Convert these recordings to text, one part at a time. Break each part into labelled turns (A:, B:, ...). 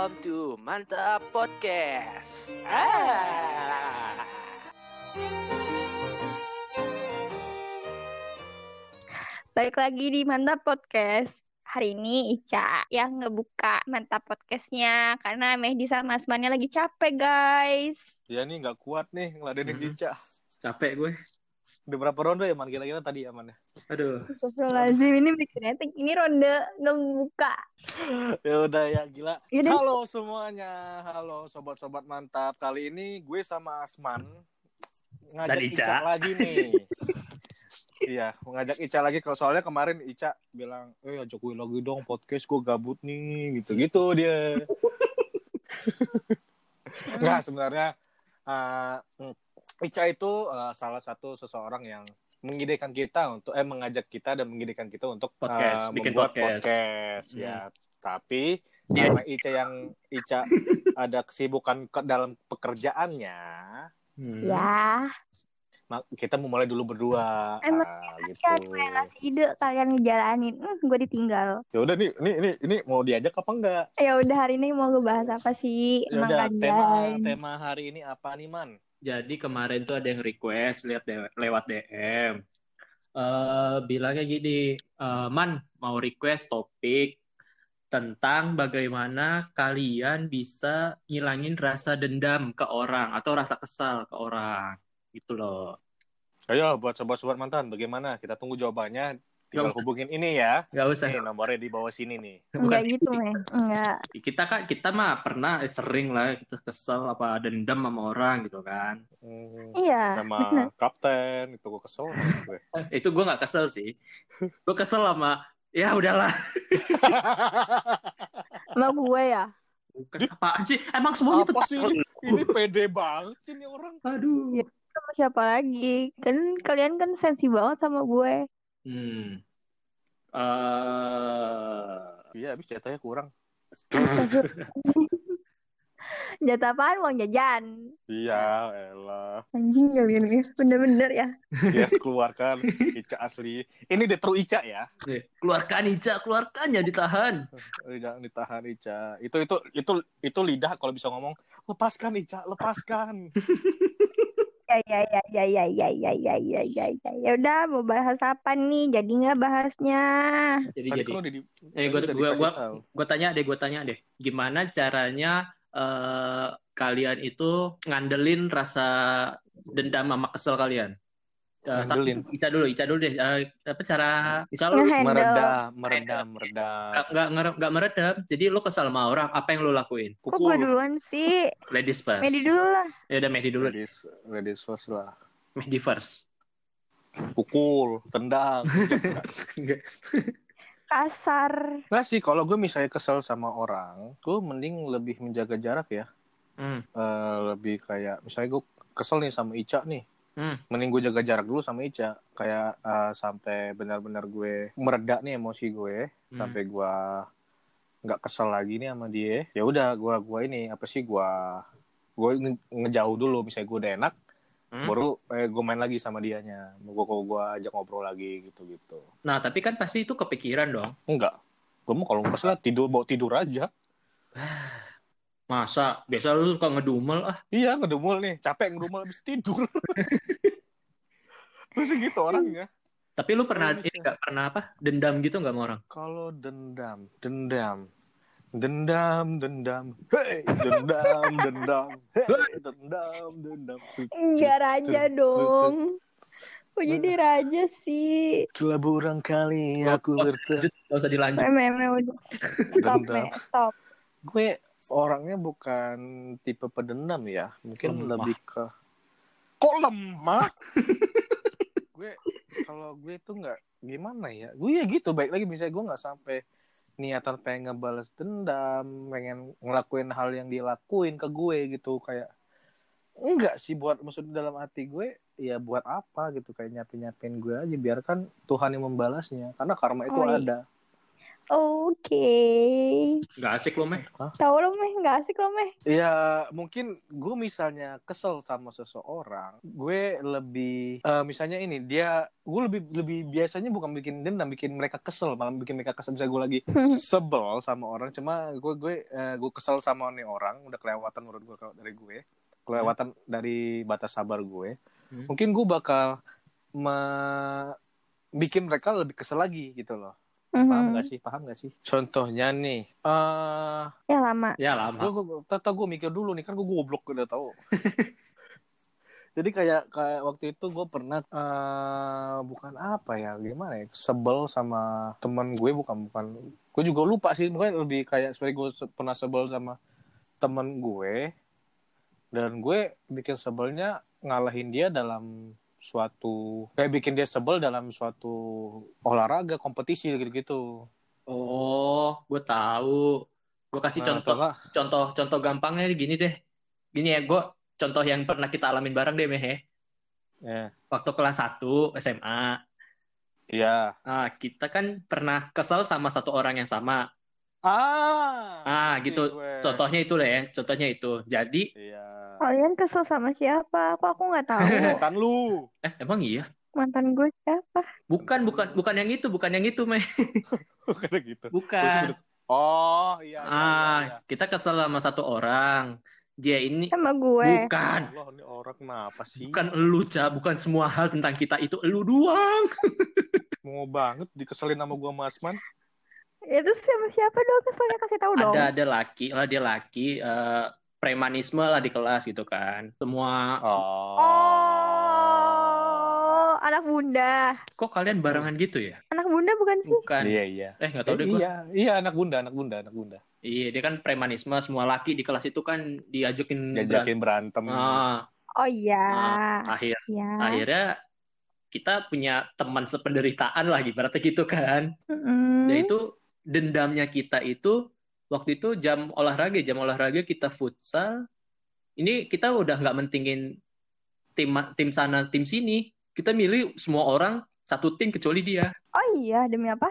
A: Welcome to Mantap Podcast. Ah.
B: Balik lagi di Mantap Podcast. Hari ini Ica yang ngebuka Mantap Podcastnya karena Mehdi sama Asmannya lagi capek guys.
C: Ya nih nggak kuat nih ngeladenin Ica.
D: Capek gue.
C: Udah berapa ronde ya man? Kira-kira tadi ya man?
D: Aduh.
B: Astagfirullahaladzim ini bikinnya ini ronde ngebuka.
C: Ya udah ya gila.
B: Yaudah.
C: Halo semuanya. Halo sobat-sobat mantap. Kali ini gue sama Asman ngajak
D: Dan Ica.
C: Ica. lagi nih. Iya, ngajak Ica lagi. Kalau soalnya kemarin Ica bilang, eh ajak gue lagi dong podcast gue gabut nih, gitu-gitu dia. Enggak sebenarnya eh, Ica itu eh, salah satu seseorang yang mengidekan kita untuk eh mengajak kita dan mengidekan kita untuk
D: Podcast,
C: eh,
D: bikin
C: membuat
D: podcast.
C: podcast, ya. Tapi
D: Dia-
C: karena Ica yang Ica ada kesibukan ke dalam pekerjaannya,
D: Hmm.
B: Ya,
C: mak- kita mau mulai dulu berdua.
B: Emang
C: Ah, gitu.
B: kan gue yang ngasih ide kalian ngejalanin. Hmm, gue ditinggal.
C: Ya udah nih, ini ini ini mau diajak apa enggak?
B: Ya udah hari ini mau ngebahas apa sih?
C: Ya
B: Emang
C: udah tema tema hari ini apa nih man?
D: Jadi kemarin tuh ada yang request lihat lewat DM. Eh bilangnya gini, eh, Man mau request topik tentang bagaimana kalian bisa ngilangin rasa dendam ke orang atau rasa kesal ke orang. Gitu loh.
C: Ayo buat sobat-sobat mantan, bagaimana? Kita tunggu jawabannya. Tinggal
D: Nggak usah.
C: hubungin ini ya.
D: Gak usah.
C: Nih nomornya di bawah sini nih.
B: Enggak
D: Bukan
B: gitu, Meh. Enggak.
D: kita kan kita mah pernah eh, sering lah kita kesel apa dendam sama orang gitu kan.
C: Hmm,
B: Iya,
C: sama
B: bener.
C: kapten itu gue kesel gue.
D: Eh, itu gue nggak kesel sih. Gue kesel sama ya udahlah.
B: Sama gue ya.
D: Bukan apaan sih? Emang semuanya
C: Apa sih ini? Ini pede banget sih nih orang.
D: Aduh.
B: Iya. Sama siapa lagi? Kan kalian kan sensi banget sama gue.
D: Hmm. Eh,
C: Iya, habis jatahnya kurang.
B: Jatah apaan uang jajan?
C: Iya, elah.
B: Anjing kalian ya. Bener-bener ya.
C: Yes, keluarkan Ica asli. Ini the true Ica ya.
D: keluarkan Ica, keluarkan ya ditahan.
C: Eh, Jangan ditahan Ica. Itu itu itu itu lidah kalau bisa ngomong, lepaskan Ica, lepaskan.
B: Ya ya ya ya ya ya ya ya ya ya ya. Ya udah mau bahas apa nih? Jadi nggak bahasnya.
D: Jadi
C: Tadi
D: jadi.
C: kan di,
D: Eh, gua-
C: udah
D: gua-
C: dikasih
D: gua-
C: tahu.
D: Gue tanya deh, gue tanya deh. Gimana caranya eh, kalian itu ngandelin rasa dendam sama kesel kalian? Eh,
C: Ngandelin.
D: Ica dulu, Ica dulu deh. Eh, apa cara? Misal lu
C: meredam, meredam, meredam.
D: nggak nggak nggak- nggak meredam, jadi lu kesel sama orang, apa yang lu lakuin?
B: Kok gue
C: Pukul.
B: duluan sih?
D: Ladies first.
B: Medi dulu lah.
D: Ya udah Mehdi dulu.
C: Ladies, ladies first lah.
D: Mehdi first.
C: Pukul, tendang.
B: Kasar.
C: Nggak sih, kalau gue misalnya kesel sama orang, gue mending lebih menjaga jarak ya.
D: Hmm.
C: Eh, lebih kayak, misalnya gue kesel nih sama Ica nih.
D: Hmm.
C: Mending gue jaga jarak dulu sama Ica. Kayak eh, sampai benar-benar gue mereda nih emosi gue.
D: Hmm.
C: Sampai gue nggak kesel lagi nih sama dia. Ya udah, gue gua ini apa sih gue gue nge- ngejauh dulu. Misalnya gue udah enak,
D: Hmm.
C: baru eh, gue main lagi sama dianya. Gue gue ajak ngobrol lagi gitu-gitu.
D: Nah, tapi kan pasti itu kepikiran dong.
C: Enggak. Gue mau kalau kesel tidur bawa tidur aja.
D: Masa? Biasa lu suka ngedumel ah.
C: Iya ngedumul nih, capek ngedumul habis tidur. Terus gitu orangnya.
D: Tapi lu pernah
C: Kalau
D: ini
C: bisa.
D: nggak pernah apa? Dendam gitu nggak sama orang?
C: Kalau dendam, dendam, dendam, dendam, hey, dendam, dendam, hey, dendam, dendam.
B: Enggak raja dong. Kok jadi raja sih?
C: Telah burang kali aku bertemu.
D: Gak usah dilanjut.
B: Udah. Stop. Stop.
C: Gue orangnya bukan tipe pendendam ya, mungkin
D: Lemah.
C: lebih ke. Kok lemah? gue kalau gue tuh nggak gimana ya, gue ya gitu baik lagi misalnya gue nggak sampai niatan pengen ngebales dendam, pengen ngelakuin hal yang dilakuin ke gue gitu kayak enggak sih buat maksud dalam hati gue ya buat apa gitu kayak nyapin nyapin gue aja biarkan Tuhan yang membalasnya karena karma itu
B: Oh, iya.
C: ada
B: Oke.
D: Nggak asik lo, Meh.
B: Tahu lo meh nggak asik lo meh.
C: Ya mungkin gue misalnya kesel sama seseorang, gue lebih eh, misalnya ini dia gue lebih lebih biasanya bukan bikin dendam, bikin mereka kesel, malah bikin mereka kesel. Bisa gue lagi sebel sama orang, cuma gue gue eh, gue kesel sama nih orang, udah kelewatan menurut gue kalau dari gue, kelewatan dari batas sabar gue.
D: Hmm.
C: Mungkin gue bakal me- bikin mereka lebih kesel lagi gitu loh. Paham
B: Mhm.
C: gak sih? Paham gak sih? Contohnya nih, eh
B: Ya lama.
D: Ya lama.
C: gue tata gue mikir dulu nih kan gue goblok udah tahu jadi kayak kayak waktu itu gue pernah eh, bukan apa ya gimana ya sebel sama teman gue bukan bukan gue juga lupa sih mungkin lebih kayak sebenarnya gue se- pernah sebel sama teman gue dan gue bikin sebelnya ngalahin dia dalam suatu kayak bikin dia sebel dalam suatu olahraga kompetisi gitu-gitu
D: Oh, gue tahu. Gue kasih
C: Nah,
D: contoh,
C: enggak,
D: contoh, contoh gampangnya gini deh. Gini ya, gue contoh yang pernah kita alamin bareng deh, Meh. ya.
C: ya
D: Waktu kelas 1 SMA.
C: iya
D: Nah, kita kan pernah kesel sama satu orang yang sama.
C: ah
D: Ah, gitu.
C: gue.
D: Contohnya itu deh ya. Contohnya itu. Jadi,
C: Iya.
B: Kalian kesel sama siapa? Kok aku nggak tahu.
C: Mantan lu.
D: eh emang iya?
B: Mantan gue siapa?
D: Bukan, bukan, bukan yang itu, bukan yang itu, Meh.
C: Kata gitu.
D: Bukan.
C: Oh, iya. iya,
D: Ah,
C: iya,
D: kita kesel sama satu orang. Dia ini
B: Sama gue.
D: bukan,
C: iya. Allah, ini orang kenapa sih?
D: bukan elu, Ca. Bukan semua hal tentang kita itu elu doang.
C: Mau banget dikeselin sama gua Mas Man.
B: Itu sama siapa dong? Keselnya kasih tahu dong.
D: Ada ada laki lah, dia laki eh, premanisme lah di kelas gitu kan. Semua
C: Oh.
B: Oh, anak bunda.
D: kok kalian barengan gitu ya?
B: Anak bunda bukan sih?
D: Bukan.
C: Iya, iya.
D: Eh nggak tahu deh gua.
C: iya, iya anak bunda, anak bunda, anak bunda.
D: Iya, dia kan premanisme semua laki di kelas itu kan diajakin
C: Diajakin berantem.
D: berantem. Ah,
B: Oh iya.
D: akhir
B: Iya.
D: akhirnya kita punya teman sependeritaan lah ibaratnya gitu kan.
B: Mm-mm.
D: Dan itu dendamnya kita itu waktu itu jam olahraga, jam olahraga kita futsal. Ini kita udah nggak mentingin tim tim sana, tim sini. Kita milih semua orang satu tim kecuali dia.
B: Oh iya, demi apa?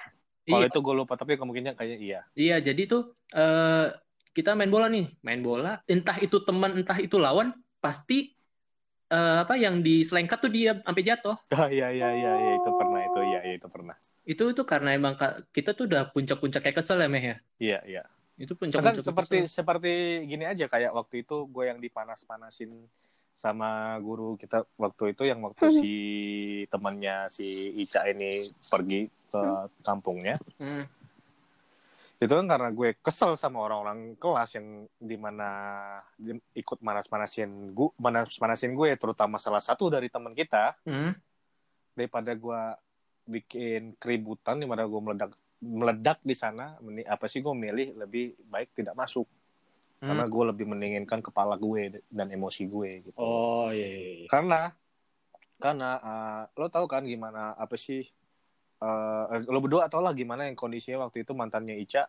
C: Kalau
D: Iya,
C: itu gue lupa, tapi kemungkinan kayak iya.
D: iya. Jadi tuh eh, kita main bola nih, main bola. Entah itu teman, entah itu lawan, pasti eh, apa yang diselengkat tuh dia sampai jatuh.
C: Ah, iya, iya, iya, iya, itu pernah, itu iya, iya, itu pernah.
D: Itu itu karena emang kita tuh udah puncak-puncak kayak kesel ya Meh ya.
C: Iya, iya.
D: Itu
C: Kan
D: puncak-puncak
C: seperti
D: kesel.
C: seperti gini aja kayak waktu itu gue yang dipanas-panasin sama guru kita waktu itu yang waktu
B: Mhm.
C: si temannya si Ica ini pergi ke kampungnya
D: Hmm.
C: itu kan karena gue kesel sama orang-orang kelas yang di mana di- ikut manas-manasin gue manas-manasin gue terutama salah satu dari teman kita
D: Hmm.
C: daripada gue bikin keributan di mana gue meledak meledak di sana apa sih gue milih lebih baik tidak masuk
D: Hmm.
C: karena gue lebih mendinginkan kepala gue dan emosi gue gitu
D: Oh iya, iya, iya.
C: karena karena uh, lo tahu kan gimana apa sih uh, lo berdua tau lah gimana yang kondisinya waktu itu mantannya Ica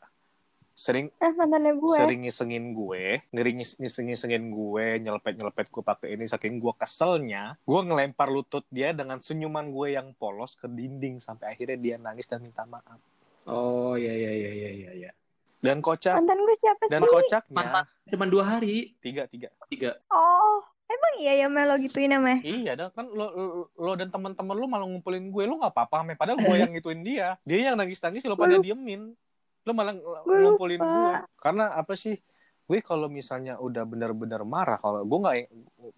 C: sering
B: Eh, mantannya gue.
C: sering ngisengin gue ngering ngisengin gue nyelepet nyelepet gue pakai ini saking gue keselnya gue ngelempar lutut dia dengan senyuman gue yang polos ke dinding sampai akhirnya dia nangis dan minta maaf
D: Oh iya iya iya iya iya. iya.
C: dan kocak
B: Mantan gue siapa
C: dan
B: sih?
C: kocaknya
D: Mantan cuma dua hari,
C: tiga tiga
D: tiga.
B: Oh, emang iya ya Melo gituin ya Meh?
C: Iya, dah kan lo, lo, lo dan teman-teman lo malah ngumpulin gue, lo nggak apa-apa, me. Padahal gue yang ngituin dia, dia yang nangis-nangis, lo pada diemin, lo malah ngumpulin
B: lupa.
C: gue. Karena apa sih? Gue kalau misalnya udah benar-benar marah, kalau gue nggak,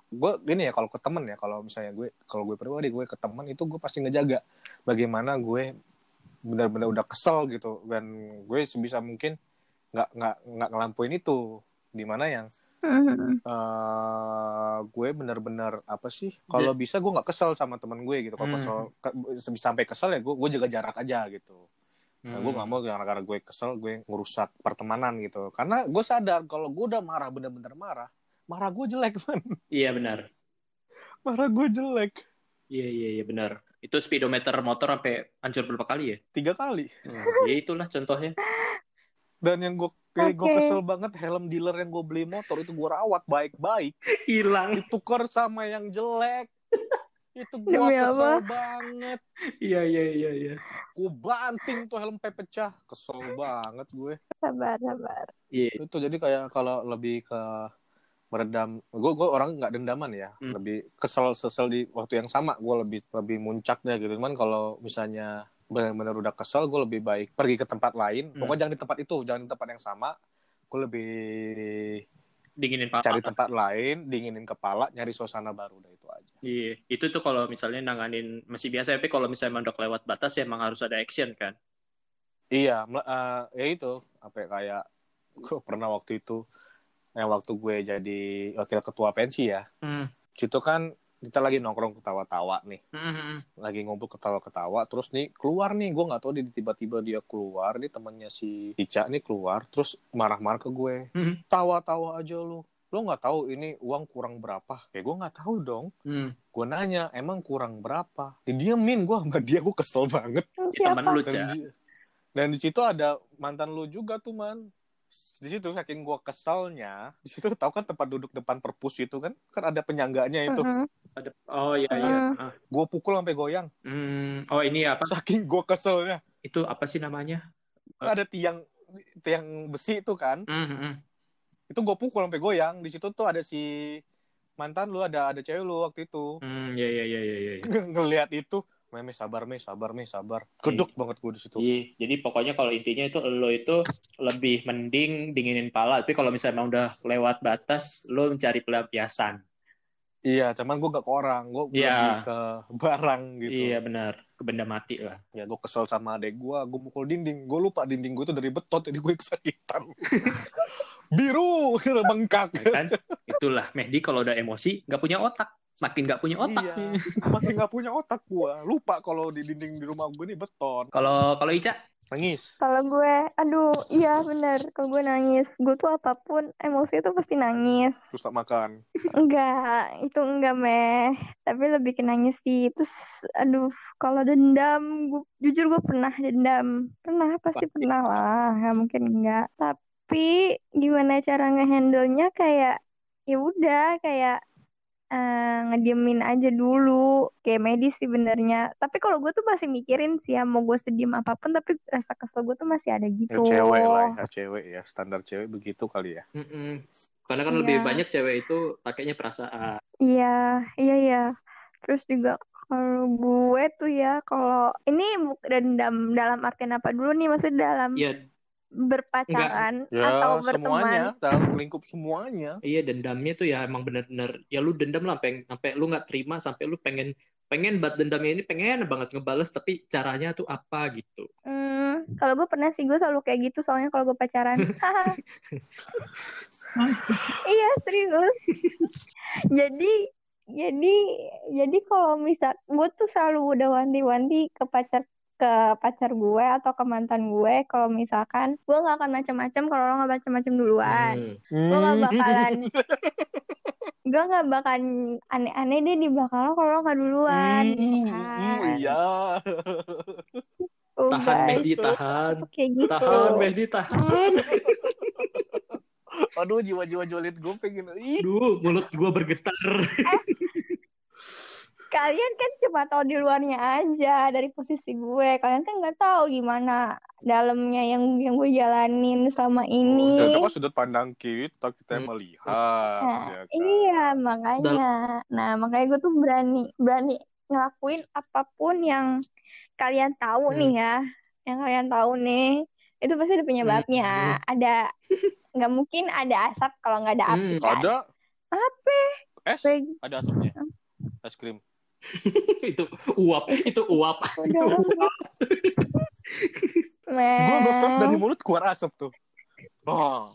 C: gue gini ya kalau ke temen ya, kalau misalnya gue, kalau gue pribadi gue ke temen itu gue pasti ngejaga bagaimana gue benar-benar udah kesel gitu dan gue sebisa mungkin nggak nggak nggak ngelampuin itu di mana yang
B: Mhm.
C: eh gue bener-bener apa sih kalau bisa gue nggak kesel sama temen gue gitu kalau
D: Hmm.
C: kesel ke- sampai kesel ya gue gue jaga jarak aja gitu nah, gue
D: Hmm.
C: nggak mau gara-gara gue kesel gue ngerusak pertemanan gitu karena gue sadar kalau gue udah marah bener-bener marah marah gue jelek man
D: Iya benar.
C: marah gue jelek
D: Iya iya iya benar. Itu speedometer motor sampai hancur berapa kali ya?
C: tiga kali
D: Hmm, ya itulah contohnya.
C: dan yang gue kayak gue kesel banget helm dealer yang gue beli motor itu gue rawat baik-baik
D: Hilang.
C: ditukar sama yang jelek itu gue kesel
B: apa?
C: banget
D: Iya iya iya iya.
C: Gue banting tuh helm pecah. Kesel banget gue.
B: Sabar, sabar.
D: Iya.
C: Itu jadi kayak kalau lebih ke meredam. Gue gue orang nggak dendaman ya.
D: Hmm.
C: lebih kesel sesel di waktu yang sama. Gue lebih lebih muncaknya gitu. Cuman kalau misalnya benar-benar udah kesel gue lebih baik pergi ke tempat lain.
D: Hmm.
C: pokoknya jangan di tempat itu jangan di tempat yang sama. Gue lebih
D: Dinginin pala.
C: cari tempat lain dinginin kepala nyari suasana baru. Udah itu aja.
D: Iya, itu tuh kalau misalnya nanganin masih biasa, tapi kalau misalnya udah lewat batas ya emang harus ada action kan.
C: iya. Eh, ya itu. Apa ya, kayak gue pernah waktu itu yang waktu gue jadi wakil ketua pensi ya.
D: Hmm.
C: situ kan kita lagi nongkrong ketawa-tawa nih.
D: Hmm.
C: lagi ngumpul ketawa-ketawa terus nih keluar nih gue nggak tahu dia tiba-tiba dia keluar nih temannya si Ica nih keluar terus marah-marah ke gue.
D: Hmm.
C: tawa-tawa aja lu. Lo nggak tahu ini uang kurang berapa? Ya gue nggak tahu dong.
D: Hmm.
C: gue nanya emang kurang berapa? Didiemin gue sama dia gue kesel banget.
D: Ya, teman lu,
C: dan di, dan di situ ada mantan lu juga tuh man di situ saking gue keselnya di situ tahu kan tempat duduk depan perpus itu kan kan ada penyangganya itu
B: Mm-mm.
D: Ada- Oh iya iya.
B: Hmm.
D: Ah.
C: gue pukul sampai goyang
D: Hmm. Oh ini apa?
C: saking gue keselnya
D: Itu apa sih namanya?
C: ada tiang tiang besi itu kan
D: Hmm. hmm, hmm.
C: itu gue pukul sampai goyang di situ tuh ada si mantan lu ada ada cewek lu waktu itu
D: Hmm, iya iya iya iya iya.
C: ngelihat itu Meme sabar me sabar me sabar. Keduk banget gue di situ.
D: Iya, jadi pokoknya kalau intinya itu lo itu lebih mending dinginin pala. Tapi kalau misalnya emang udah lewat batas, lo mencari pelampiasan.
C: iya cuman gue gak ke orang. Gue
D: Iya.
C: lebih ke barang gitu.
D: Iya benar, ke benda mati lah.
C: ya gue kesel sama adek gue gue mukul dinding. Gue lupa dinding gue itu dari beton jadi gue kesakitan. Biru bengkak.
D: Ya kan? Itulah Mehdi kalau udah emosi nggak punya otak, makin nggak punya otak.
C: iya
D: nih.
C: makin gak punya otak gue lupa kalau di dinding di rumah gue nih beton
D: Kalau kalau Ica,
C: nangis
B: Kalau gue, aduh, iya bener. Kalau gue nangis, gue tuh apa pun emosi itu pasti nangis.
C: terus tak makan
B: Enggak, itu enggak meh. Tapi lebih ke nangis sih. Terus, aduh, kalau dendam, gue, jujur gue pernah dendam. Pernah, pasti
D: Pasti.
B: pernah lah. Nggak mungkin enggak. Tapi gimana cara ngehandle-nya kayak, ya udah kayak eh, ngediemin aja dulu. Kayak medis sih benernya. Tapi kalau gue tuh masih mikirin sih ya, mau gue sediem apa pun, tapi rasa kesel gue tuh masih ada
C: ya
B: gitu.
C: cewek lah ya cewek ya standar cewek begitu kali ya
D: Mm-mm. karena kan
B: Iya.
D: lebih banyak cewek itu pakainya perasaan.
B: Iya, iya, iya. Terus juga kalau gue tuh ya, kalau ini bu- dendam dalam artian apa dulu nih? Maksudnya dalam
D: Iya,
B: berpacaran
C: ya
B: atau berteman?
C: semuanya dalam lingkup semuanya
D: iya dendamnya tuh ya emang bener-bener ya lu dendam lah sampai sampai lu nggak terima sampai lu pengen pengen buat dendamnya ini pengen banget ngebales tapi caranya tuh apa gitu.
B: Hmm, kalau gue pernah sih, gue selalu kayak gitu soalnya kalau gue pacaran. Iya, serius. Jadi, jadi, jadi kalau misal gue tuh selalu udah wanti-wanti ke pacar ke pacar gue atau ke mantan gue kalau misalkan gue nggak akan macam-macam kalau lo nggak macam-macam duluan.
D: Hmm.
B: gue gak bakalan gue gak bakalan aneh-aneh deh di belakang lo kalau lo gak duluan
C: Hmm,
B: gitu
C: hmm,
B: kan.
C: iya
B: Tuh,
D: Tahan Mehdi, tahan.
B: kayak gitu
D: Tahan Mehdi, tahan.
C: aduh jiwa-jiwa julid gue pengen ih
D: Aduh, mulut gua bergetar.
B: Kalian kan cuma tahu di luarnya aja dari posisi gue. Kalian kan nggak tahu gimana dalamnya yang yang gue jalanin selama ini.
C: itu kan sudut pandang kita kita
D: Hmm.
C: melihat
B: Nah,
C: ya kan?
B: iya makanya. Nah makanya gue tuh berani berani ngelakuin apa pun yang kalian tahu
D: Hmm.
B: nih ya. Yang kalian tahu nih itu pasti ada penyebabnya.
D: Hmm.
B: ada nggak mungkin ada asap kalau nggak ada api
D: Hmm.
B: kan?
C: Ada.
B: Apa?
C: Es? Ada asapnya. Es krim
D: itu uap, itu uap. itu uap.
C: gue
B: meh
C: dari mulut keluar asap tuh oh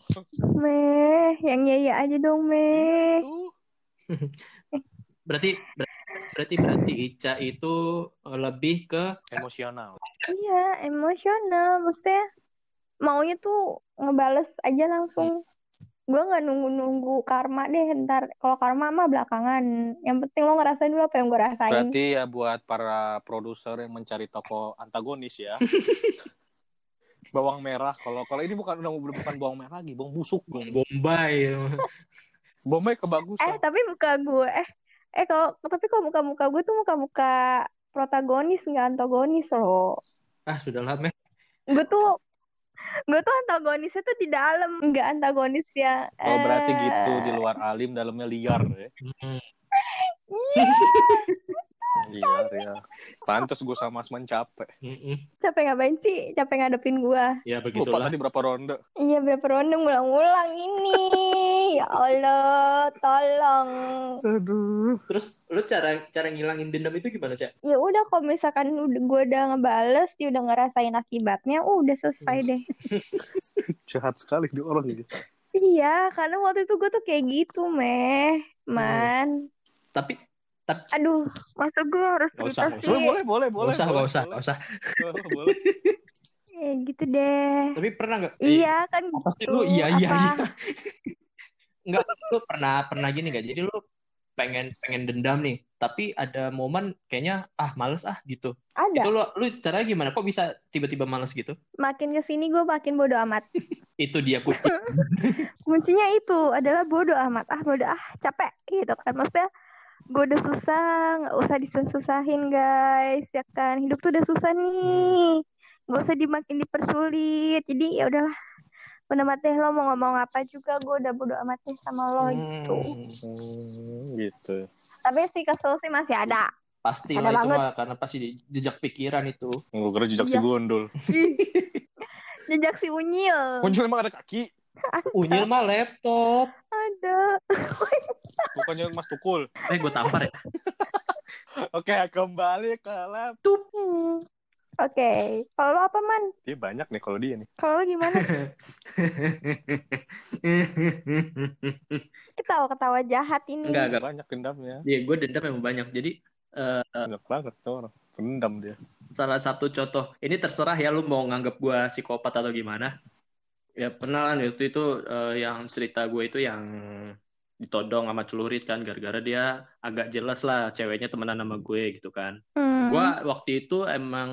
B: meh yang iya iya aja dong meh
C: tuh
D: Berarti berarti berarti Ica itu eh, lebih ke
C: emosional
B: Iya, emosional. Maksudnya maunya tuh ngebales aja langsung. Gue nggak nunggu-nunggu karma deh ntar. Kalau karma mah belakangan. Yang penting lo ngerasain dulu apa yang gue rasain.
C: berarti ya buat para produser yang mencari toko antagonis ya bawang merah kalau kalau ini bukan udah bukan bawang merah lagi bawang busuk
D: Bong Bombay.
C: Bombay
B: Eh,
C: kebagusan
B: tapi muka gue, eh, eh kalau tapi kalau muka-muka gue tuh muka-muka protagonis nggak antagonis loh.
D: Ah, sudahlah, Meh.
B: gue tuh gue tuh antagonisnya tuh di dalam nggak antagonis ya
C: Oh berarti
B: eh,
C: gitu di luar alim dalamnya liar ya.
D: Hmm.
C: Liar ya. Pantes gue sama Asman capek.
D: Mm-mm.
B: capek ngapain sih capek ngadepin gue
D: Ya,
C: Lupa
D: begitulah.
C: tadi berapa ronde.
B: iya berapa ronde ngulang-ngulang ini ya Allah tolong
C: Aduh.
D: Terus lu cara cara ngilangin dendam itu gimana, Cak?
B: ya udah kalau misalkan udah gue udah ngebales dia udah ngerasain akibatnya uh, udah selesai deh
C: Jahat sekali di orang gitu.
B: iya karena waktu itu gue tuh kayak gitu meh man
D: Tapi
B: aduh masa gue harus
D: Nggak
B: cerita
D: usah,
B: sih
C: Boleh, boleh, boleh, boleh.
D: nggak usah, nggak usah,
C: boleh,
D: nggak usah.
C: boleh, boleh.
B: ya gitu deh
D: Tapi pernah nggak?
B: iya kan
D: Apa sih
B: gitu
D: lu? Iya, iya,
B: Apa?
D: iya. Enggak, lu pernah pernah gini nggak? Jadi lu pengen pengen dendam nih, tapi ada momen kayaknya ah males ah gitu.
B: ada
D: Itu lu lu caranya gimana? Kok bisa tiba-tiba males gitu?
B: makin ke sini gue makin bodo amat
D: Itu dia kunci.
B: kuncinya itu adalah bodo amat ah bodo ah capek gitu kan maksudnya gue udah susah nggak usah disusah-susahin guys ya kan hidup tuh udah susah nih nggak usah dimakin dipersulit jadi ya udahlah amat deh lo mau ngomong apa juga gue udah bodo amat deh sama lo gitu
C: Hmm, gitu.
B: tapi sih kesel sih masih ada
D: Pasti
B: Ada
D: lah itu
B: banget.
D: mah karena pasti di- jejak pikiran itu.
C: Gue kira jejak si
B: Iya.
C: gondol.
B: jejak si unyil
C: Muncul emang ada kaki.
D: Unyil mah laptop.
B: ada
C: Bukannya Mas Tukul.
D: Eh gue tampar ya.
C: Oke, kembali ke lab.
B: Oke kalau lo apa man
C: Dia banyak nih kalau dia nih.
B: kalau lo gimana ketawa-ketawa jahat ini
D: Enggak, enggak.
C: Banyak dendamnya.
D: Iya, gue dendam memang banyak. Jadi eh,
C: Banyak banget tuh orang. Pendam dia.
D: salah satu contoh ini terserah ya lu mau nganggap gue psikopat atau gimana ya pernah kan waktu itu eh, yang cerita gue itu yang ditodong sama celurit kan gara-gara dia agak jelas lah ceweknya temenan sama gue gitu kan
B: Hmm.
D: gue waktu itu emang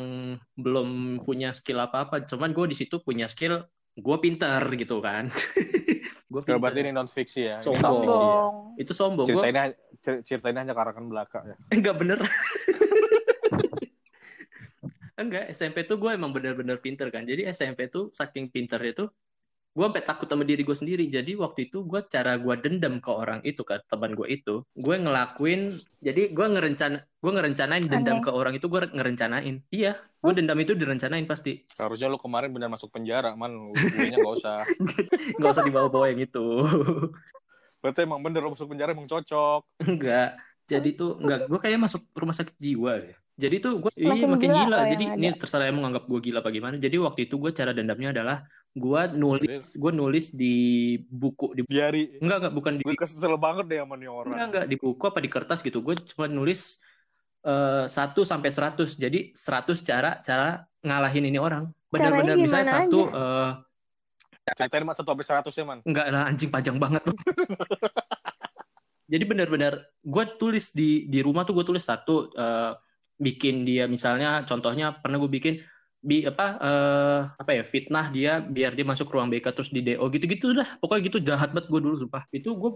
D: belum punya skill apa-apa cuman gue di situ punya skill gue pinter gitu kan gue
C: Coba berarti
D: pinter
C: ini non fiksi ya.
D: Sombong.
C: ya.
B: sombong
D: itu sombong
C: Ceritainnya cer- ceritainnya hanya karangan belaka ya.
D: Enggak bener. Enggak, SMP tuh gue emang bener-bener pinter kan. Jadi SMP tuh saking pinter itu, gue sampai takut sama diri gue sendiri. Jadi waktu itu gue cara gue dendam ke orang itu kan, teman gue itu, gue ngelakuin. Jadi gue ngerencana, gue ngerencanain dendam
B: Aneh.
D: ke orang itu gue ngerencanain. Iya, gue dendam itu direncanain pasti.
C: Seharusnya lu kemarin benar masuk penjara, man. Gue gak usah.
D: Nggak usah dibawa-bawa yang itu.
C: Berarti emang bener lu masuk penjara emang cocok.
D: Enggak. Jadi tuh enggak, gue kayak masuk rumah sakit jiwa ya. Jadi tuh gue iya
B: Makin
D: makin
B: gila
D: gila. Jadi ini terserah emang nganggap gue gila apa gimana. Jadi waktu itu gue cara dendamnya adalah gue nulis, gue nulis di buku di
C: Diari.
D: enggak enggak bukan di
C: Gue kesel banget deh sama nih orang.
D: enggak enggak di buku apa di kertas gitu. Gue cuma nulis eh, 1 sampai 100. Jadi 100 cara cara ngalahin ini orang. Benar-benar
B: gimana
D: satu eh,
C: Ceritain mas satu sampai seratus ya, man.
D: Enggak lah anjing panjang banget tuh. Jadi benar-benar gue tulis di di rumah tuh gue tulis satu eh, bikin dia misalnya contohnya pernah gue bikin bi apa eh, apa ya fitnah dia biar dia masuk ruang BK terus di DO gitu-gitu dah pokoknya gitu jahat banget gue dulu sumpah. Itu gue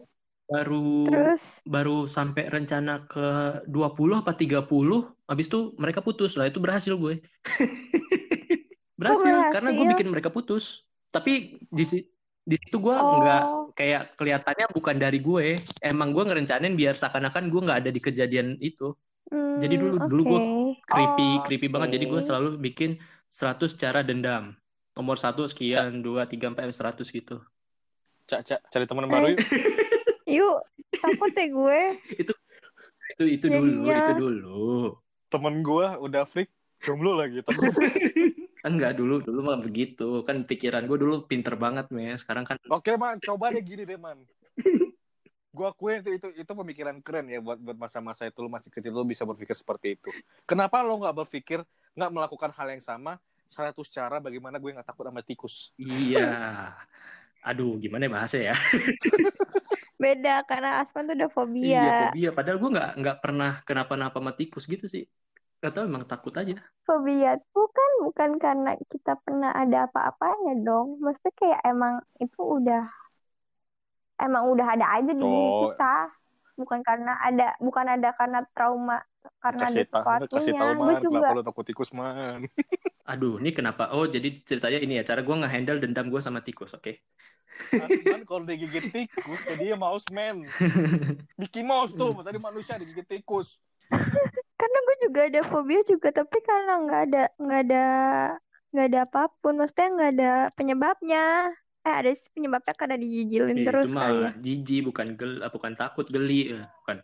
D: baru
B: terus?
D: baru sampai rencana ke 20 apa 30 habis itu mereka putus lah. Itu berhasil gue. Berhasil,
B: berhasil?
D: karena gue bikin mereka putus. Tapi di di situ gue nggak
B: oh
D: kayak kelihatannya bukan dari gue. Emang gue ngerencanain biar seakan-akan gue nggak ada di kejadian itu.
B: Hmm,
D: jadi dulu- dulu
B: oke.
D: gua creepy
B: Oh,
D: creepy banget. Jadi gue selalu bikin 100 cara dendam nomor satu sekian dua tiga empat seratus gitu
C: Cak, cak, cari teman baru yuk.
B: yuk takut deh gue
D: itu itu dulu
B: Jadinya-
D: itu dulu
C: Temen gue udah freak. Jomblo lagi. Takut.
D: enggak dulu dulu mah begitu kan pikiran gue dulu pinter banget mes sekarang kan
C: Oke, man. Coba deh gini deh, man. Gue akuin itu, itu, itu pemikiran keren ya buat buat masa-masa itu. Lu masih kecil lu bisa berpikir seperti itu. Kenapa lo nggak berpikir nggak melakukan hal yang sama? 100 cara bagaimana gue nggak takut sama tikus?
D: iya. Aduh gimana ya bahasnya ya?
B: Beda karena Aspan tuh udah fobia.
D: Iya fobia. Padahal gue nggak nggak pernah kenapa-napa sama tikus gitu sih. Gak tau emang takut aja.
B: Fobia tuh kan bukan karena kita pernah ada apa-apanya dong. Maksudnya kayak emang itu udah emang udah ada aja di diri
C: Oh.
B: kita bukan karena ada bukan ada karena trauma karena
C: kasih
B: ada
C: tahu kasih tahu man
B: juga
C: kenapa lu takut tikus man
D: Aduh, ini kenapa? Oh, jadi ceritanya ini ya, cara gue nge-handle dendam gue sama tikus, oke?
C: man kalau digigit tikus jadi ya mouse man Mickey Mouse tuh tadi manusia digigit tikus
B: karena gue juga ada fobia juga tapi karena nggak ada nggak ada nggak ada apa pun maksudnya nggak ada penyebabnya eh ada sih penyebabnya karena dijijilin
D: Eh,
B: terus
D: itu
B: kali ya.
D: mah jijik, bukan gel, ah, bukan takut, geli, eh, bukan.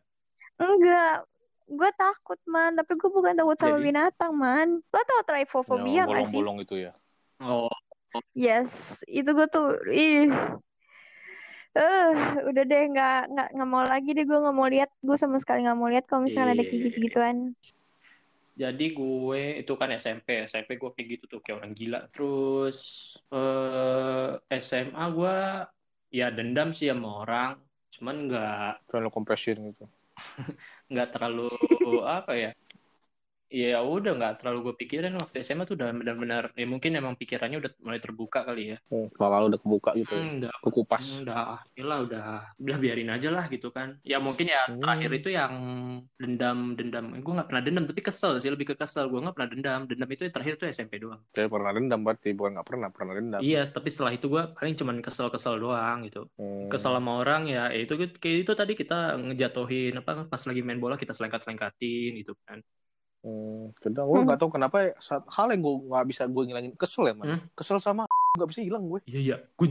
B: enggak gue takut man. Tapi gue bukan takut sama
D: Jadi?
B: binatang man. Lo tau trypophobia
C: yang
B: gak sih?
C: bolong-bolong itu ya?
D: Oh,
B: yes itu gue tuh ih. Eh udah deh nggak nggak nggak mau lagi deh gue nggak mau lihat. Gue sama sekali nggak mau lihat kalau misalnya ada kayak
D: Iya.
B: gitu gituan
D: jadi gue itu kan SMP, SMP gue kayak gitu tuh kayak orang gila. Terus eh SMA gue ya dendam sih sama orang, cuman nggak
C: terlalu compassion gitu
D: nggak terlalu apa ya ya udah nggak terlalu gue pikirin. Waktu SMA tuh udah benar-benar ya mungkin emang pikirannya udah mulai terbuka kali ya.
C: Oh, kalau udah kebuka gitu ya.
D: Hmm, udah.
C: kekupas.
D: Udah ya udah udah biarin aja lah gitu kan. Ya mungkin ya
C: Hmm.
D: terakhir itu yang dendam dendam. Gue nggak pernah dendam tapi kesel sih lebih ke kesel. Gue nggak pernah dendam. Dendam itu terakhir itu SMP doang.
C: Saya pernah dendam berarti bukan nggak pernah pernah dendam.
D: Iya tapi setelah itu gue paling cuman kesel-kesel doang gitu.
C: Hmm.
D: kesel sama orang ya, ya itu kayak itu tadi kita ngejatuhin apa pas lagi main bola kita selengkat-selengkatin gitu kan
C: Hmm, kadang gue nggak tahu kenapa ya, saat hal yang gue nggak bisa gue ngilangin kesel ya man.
D: Hmm?
C: Kesel sama nggak bisa hilang gue.
D: iya iya gue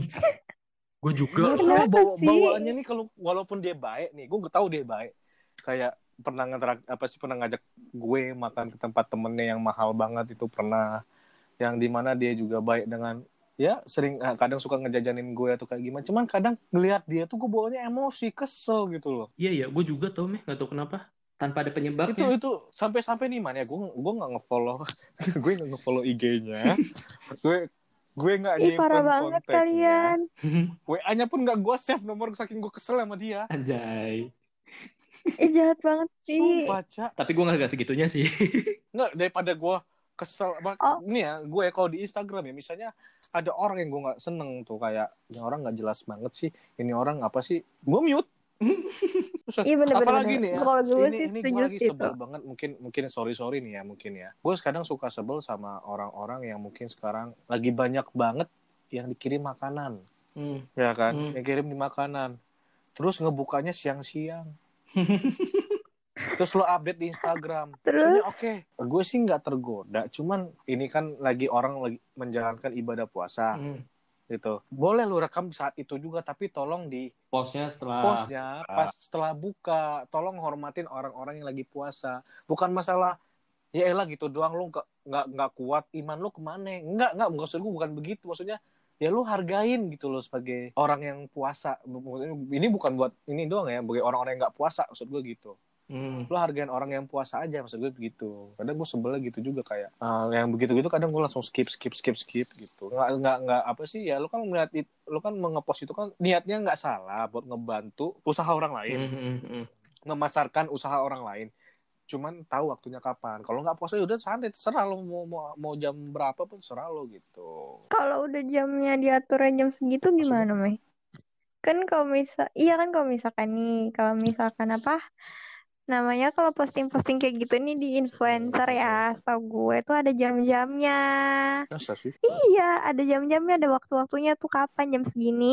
D: gue juga
C: tahu bawa,
B: sih?
C: bawaannya nih kalau walaupun dia baik nih, gue nggak tahu dia baik. Kayak pernah ngeterak apa sih pernah ngajak gue makan ke tempat temennya yang mahal banget itu pernah. Yang di mana dia juga baik dengan ya sering eh, kadang suka ngejajanin gue atau kayak gimana. Cuman kadang ngelihat dia tuh gue bawaannya emosi, kesel gitu loh.
D: iya iya gue juga tau meh nggak tahu kenapa tanpa ada
C: itu
D: penyebabnya.
C: Itu sampai sampai nih man ya. Gue gue nggak ngefollow. Gue nggak ngefollow IG-nya. Gue gue nggak
B: ih parah
C: nyimpen
B: banget
C: kontaknya
B: kalian.
C: WA-nya pun nggak gue save nomor saking gue kesel sama dia.
D: Anjay.
B: Ih jahat banget sih.
C: Sumpah Cak.
D: tapi gue nggak segitunya sih.
C: Nggak daripada gue kesel. Apa
B: Oh.
C: ini ya gue kalau di Instagram ya misalnya ada orang yang gue nggak seneng tuh kayak ini orang nggak jelas banget sih. Ini orang apa sih? Gue mute Terus,
B: iya bener
C: apalagi
B: bener.
C: nih ya
B: kalau gue
C: ini,
B: sih
C: ini gue
B: setuju
C: lagi
B: sih itu
C: sebel banget mungkin mungkin sorry sorry nih ya mungkin ya gue kadang suka sebel sama orang-orang yang mungkin sekarang lagi banyak banget yang dikirim makanan
D: Hmm.
C: ya kan
D: Hmm.
C: yang kirim di makanan terus ngebukanya siang-siang terus lo update di Instagram
B: Terus?
C: Oke gue sih nggak tergoda cuman ini kan lagi orang lagi menjalankan ibadah puasa
D: Hmm.
C: Gitu. Boleh lo rekam saat itu juga tapi tolong di
D: postnya setelah
C: postnya pas setelah buka tolong hormatin orang-orang yang lagi puasa. Bukan masalah ya elah gitu doang. Lu nggak nggak nggak kuat iman lu ke mana? Nggak nggak. Maksud gue bukan begitu. Maksudnya ya lu hargain gitu loh sebagai orang yang puasa. Maksudnya ini bukan buat ini doang ya bagi orang-orang yang nggak puasa maksud gue gitu
D: Hmm.
C: lu hargain orang yang puasa aja maksud gue begitu kadang gue sebelnya gitu juga kayak ah, yang begitu-gitu kadang gue langsung skip skip skip skip gitu nggak nggak nggak apa sih ya lu kan melihat it- lu kan mengepost itu kan niatnya nggak salah buat ngebantu usaha orang lain
D: Hmm, hmm, hmm.
C: memasarkan usaha orang lain cuman tahu waktunya kapan kalau nggak puasa ya udah santai terserah lo mau, mau mau jam berapa pun terserah lo gitu
B: kalau udah jamnya diaturnya jam segitu gimana Mei? Kan kalau misal, iya kan kalau misalkan nih, kalau misalkan apa namanya kalau posting-posting kayak gitu nih di influencer ya, setahu gue tuh ada jam-jamnya.
C: masa sih
B: Iya, ada jam-jamnya, ada waktu-waktunya tuh kapan jam segini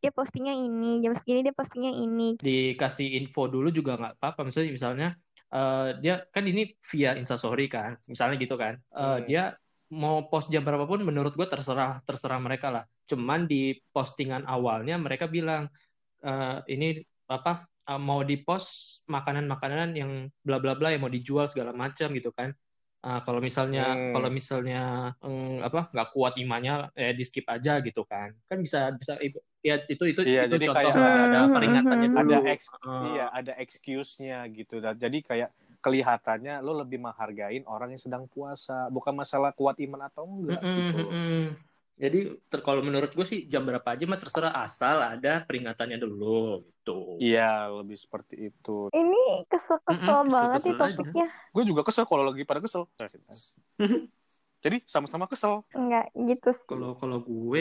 B: dia postingnya ini, jam segini dia postingnya ini.
D: dikasih info dulu juga nggak apa-apa misalnya misalnya eh, dia kan ini via instastory kan misalnya gitu kan Eh,
C: Hmm.
D: dia mau post jam berapapun menurut gue terserah terserah mereka lah cuman di postingan awalnya mereka bilang eh, ini apa eh, mau di post makanan-makanan yang bla bla bla yang mau dijual segala macam gitu kan Ah, kalau misalnya
C: Hmm.
D: kalau misalnya mm, apa nggak kuat imannya eh di skip aja gitu kan kan bisa bisa ya itu itu
C: Iya,
D: itu
C: jadi
D: contoh
C: kayak-
D: ada, ada
B: Hmm,
D: peringatannya
B: hmm,
D: dulu
C: ada ex
D: Ah.
C: iya ada excuse-nya gitu jadi kayak kelihatannya lo lebih menghargain orang yang sedang puasa bukan masalah kuat iman atau enggak
D: Mm-mm,
C: gitu
D: mm-mm. Jadi ter- kalau menurut gue sih jam berapa aja mah terserah asal ada peringatannya dulu gitu.
C: iya lebih seperti itu
B: Ini kesel-kesel
D: Mm-mm,
B: banget nih
D: kesel-kesel aja.
B: topiknya.
C: gue juga kesel kalau lagi pada kesel jadi sama-sama kesel
B: Enggak gitu sih.
D: Kalau kalau gue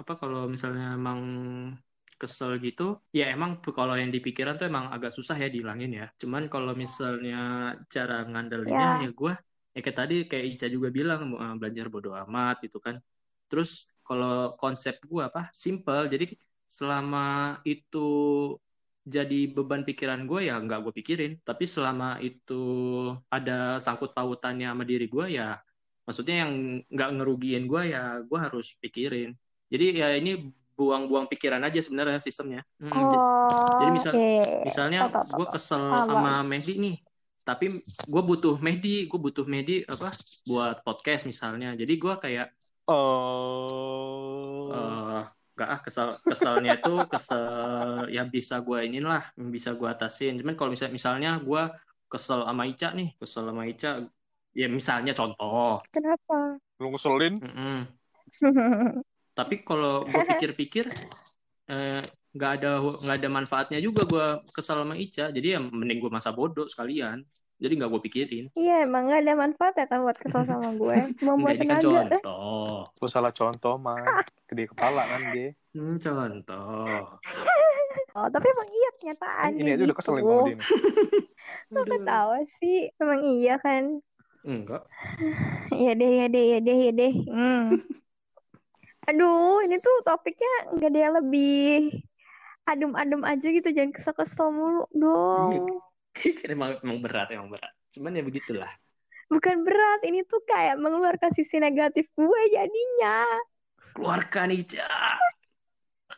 D: apa kalau misalnya emang kesel gitu, ya emang kalau yang di pikiran tuh emang agak susah ya dihilangin ya. Cuman kalau misalnya cara ngandelinnya ya gue, ya kayak tadi kayak Ica juga bilang eh, belajar bodo amat gitu kan. Terus kalau konsep gue apa? Simple. Jadi selama itu jadi beban pikiran gue ya nggak gue pikirin. Tapi selama itu ada sangkut pautannya sama diri gue ya, maksudnya yang nggak ngerugiin gue ya gue harus pikirin. Jadi ya ini buang-buang pikiran aja sebenarnya sistemnya. Hmm,
B: Oh,
D: jadi misal-
B: oke.
D: misalnya gue kesel sama Mehdi nih, tapi gue butuh Mehdi, gue butuh Mehdi apa buat podcast misalnya. Jadi gue kayak
C: Oh.
D: eh nggak ah kesel keselnya itu kesel yang bisa gue inin lah yang bisa gue atasin cuman kalau misalnya misalnya gue kesel sama Ica nih kesel sama Ica ya misalnya contoh
B: Kenapa?
C: Lu ngeselin?
D: Mm-mm. tapi kalau gue pikir-pikir eh, nggak ada nggak ada manfaatnya juga gue kesel sama Ica jadi ya mending gue masa bodoh sekalian jadi nggak gue pikirin
B: Iya, emang gak ada manfaatnya kan buat kesel sama gue. Cuma
D: Enggak,
B: buat
D: ini kan
B: tenaga.
D: contoh
C: Lu salah contoh, mah. Gede kepala kan dia.
D: Hmm, contoh
B: Oh, tapi emang iya kenyataan
C: Ini aja udah kesel sama dia.
B: Kok ketawa sih? Emang iya kan?
D: enggak
B: Iya deh, iya deh, iya deh, iya deh. Hmm. Aduh, ini tuh topiknya nggak ada yang lebih adem-adem aja gitu. Jangan kesel-kesel mulu dong.
D: emang, emang berat emang berat cuman ya begitulah
B: Bukan berat, ini tuh kayak mengeluarkan sisi negatif gue jadinya.
D: keluarkan Ica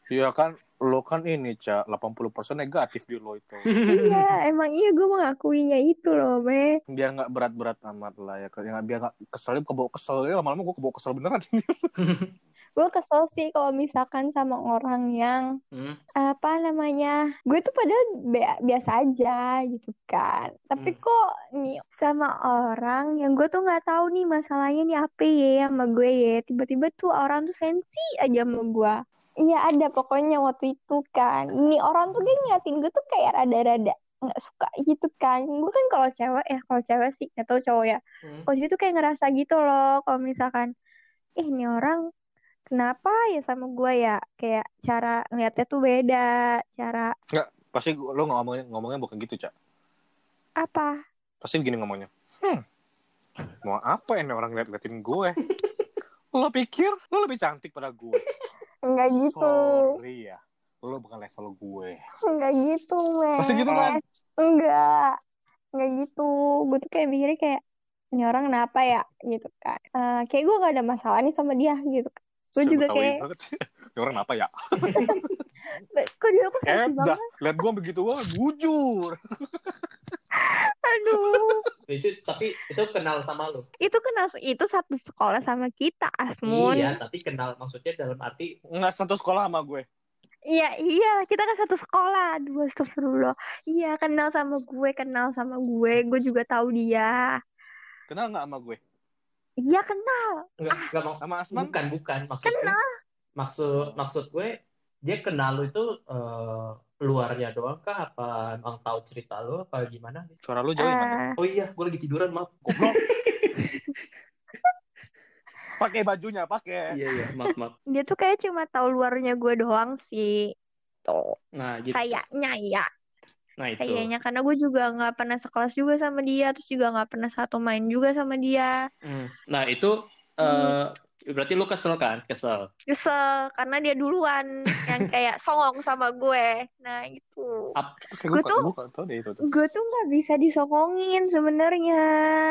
C: Iya kan, lo kan ini, Ca. 80% negatif di lo itu.
B: Iya, emang iya gue mengakuinya itu loh, Be.
C: Biar nggak berat-berat amat lah ya. Yang biar nggak keselnya kebawa kesel. Ya lama-lama gue kebawa kesel beneran.
B: Gue kesel sih kalau misalkan sama orang yang
D: Hmm,
B: apa namanya gue tuh padahal be- biasa aja gitu kan tapi
D: Hmm.
B: kok nih sama orang yang gue tuh nggak tahu nih masalahnya nih apa ya sama gue ya tiba-tiba tuh orang tuh sensi aja sama gue iya ada pokoknya waktu itu kan ini orang tuh dia ngeliatin gue tuh kayak rada-rada nggak suka gitu kan gue kan kalau cewek ya kalau cewek sih atau cowok ya
D: hmm.
B: kalau cewek tuh kayak ngerasa gitu loh kalau misalkan eh ini orang kenapa ya sama gue ya kayak cara ngeliatnya tuh beda cara
C: Pasti gua- lo ngomongnya, ngomongnya bukan gitu, Ca.
B: apa
C: Pasti begini ngomongnya. Hmm, mau apa ini orang liat-liatin gue? Lo pikir lo lebih cantik pada gue?
B: Enggak gitu
C: Sorry ya. Lo bukan level gue.
B: enggak gitu men
C: Pasti gitu kan?
B: enggak enggak gitu gue tuh kayak mikirnya kayak ini orang kenapa ya gitu kan Eh, kayak gue gak ada masalah nih sama dia gitu kan gue juga kayak
C: banget. Ini orang apa ya?
B: kok dia kok
C: Eh,
B: sensi banget
C: Lihat gue begitu gue bujur.
B: aduh
D: itu tapi itu kenal sama lo
B: itu kenal itu satu sekolah sama kita Asmun
D: iya tapi kenal maksudnya dalam arti
C: Nggak satu sekolah sama gue.
B: Iya, iya, kita kan satu sekolah. Aduh, astagfirullah. Iya, kenal sama gue, kenal sama gue. Gue juga tahu dia.
C: Kenal nggak sama gue?
B: Iya, kenal.
D: enggak enggak mau
C: Sama Asman?
D: bukan bukan maksudnya maksud maksud gue dia kenal lo itu eh, luarnya doang kah apa emang tahu cerita lo apa gimana
C: Suara lu jauh
B: Eh,
C: mana?
D: oh iya gue lagi tiduran maaf
C: Goblok. pakai bajunya, pakai.
D: iya iya maaf maaf
B: dia tuh kayak cuma tahu luarnya gue doang sih. Tuh,
D: nah gitu
B: kayaknya ya.
D: nah itu
B: Kayaknya karena gue juga nggak pernah sekelas juga sama dia, terus juga nggak pernah satu main juga sama dia.
D: Hmm. nah itu eh, berarti lu kesel kan kesel
B: Kesel karena dia duluan yang kayak songong sama gue. Nah, itu.
C: Terus kayak
B: Gue tuh-
C: gue itu tuh.
B: gue tuh nggak bisa disongongin sebenarnya